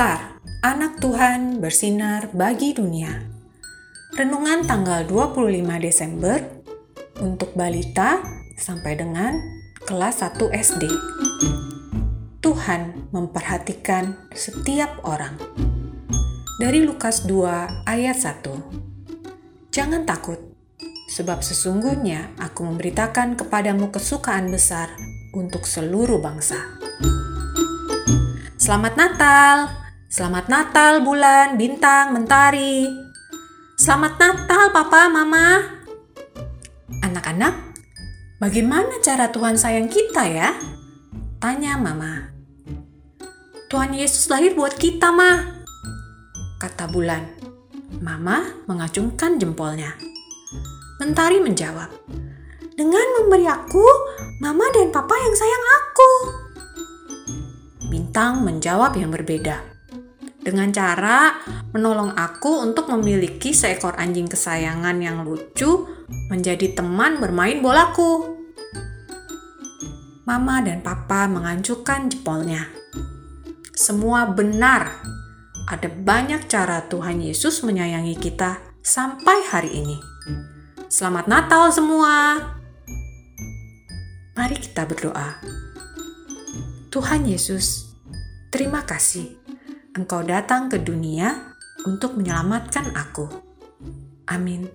Star, anak Tuhan bersinar bagi dunia. Renungan tanggal 25 Desember untuk balita sampai dengan kelas 1 SD. Tuhan memperhatikan setiap orang. Dari Lukas 2 ayat 1. Jangan takut, sebab sesungguhnya aku memberitakan kepadamu kesukaan besar untuk seluruh bangsa. Selamat Natal! Selamat Natal bulan, bintang, mentari. Selamat Natal Papa, Mama. Anak-anak, bagaimana cara Tuhan sayang kita ya? Tanya Mama. Tuhan Yesus lahir buat kita, Ma. Kata bulan. Mama mengacungkan jempolnya. Mentari menjawab. Dengan memberi aku, Mama dan Papa yang sayang aku. Bintang menjawab yang berbeda dengan cara menolong aku untuk memiliki seekor anjing kesayangan yang lucu menjadi teman bermain bolaku. Mama dan Papa mengancukan jempolnya. Semua benar. Ada banyak cara Tuhan Yesus menyayangi kita sampai hari ini. Selamat Natal semua. Mari kita berdoa. Tuhan Yesus, terima kasih Engkau datang ke dunia untuk menyelamatkan aku. Amin.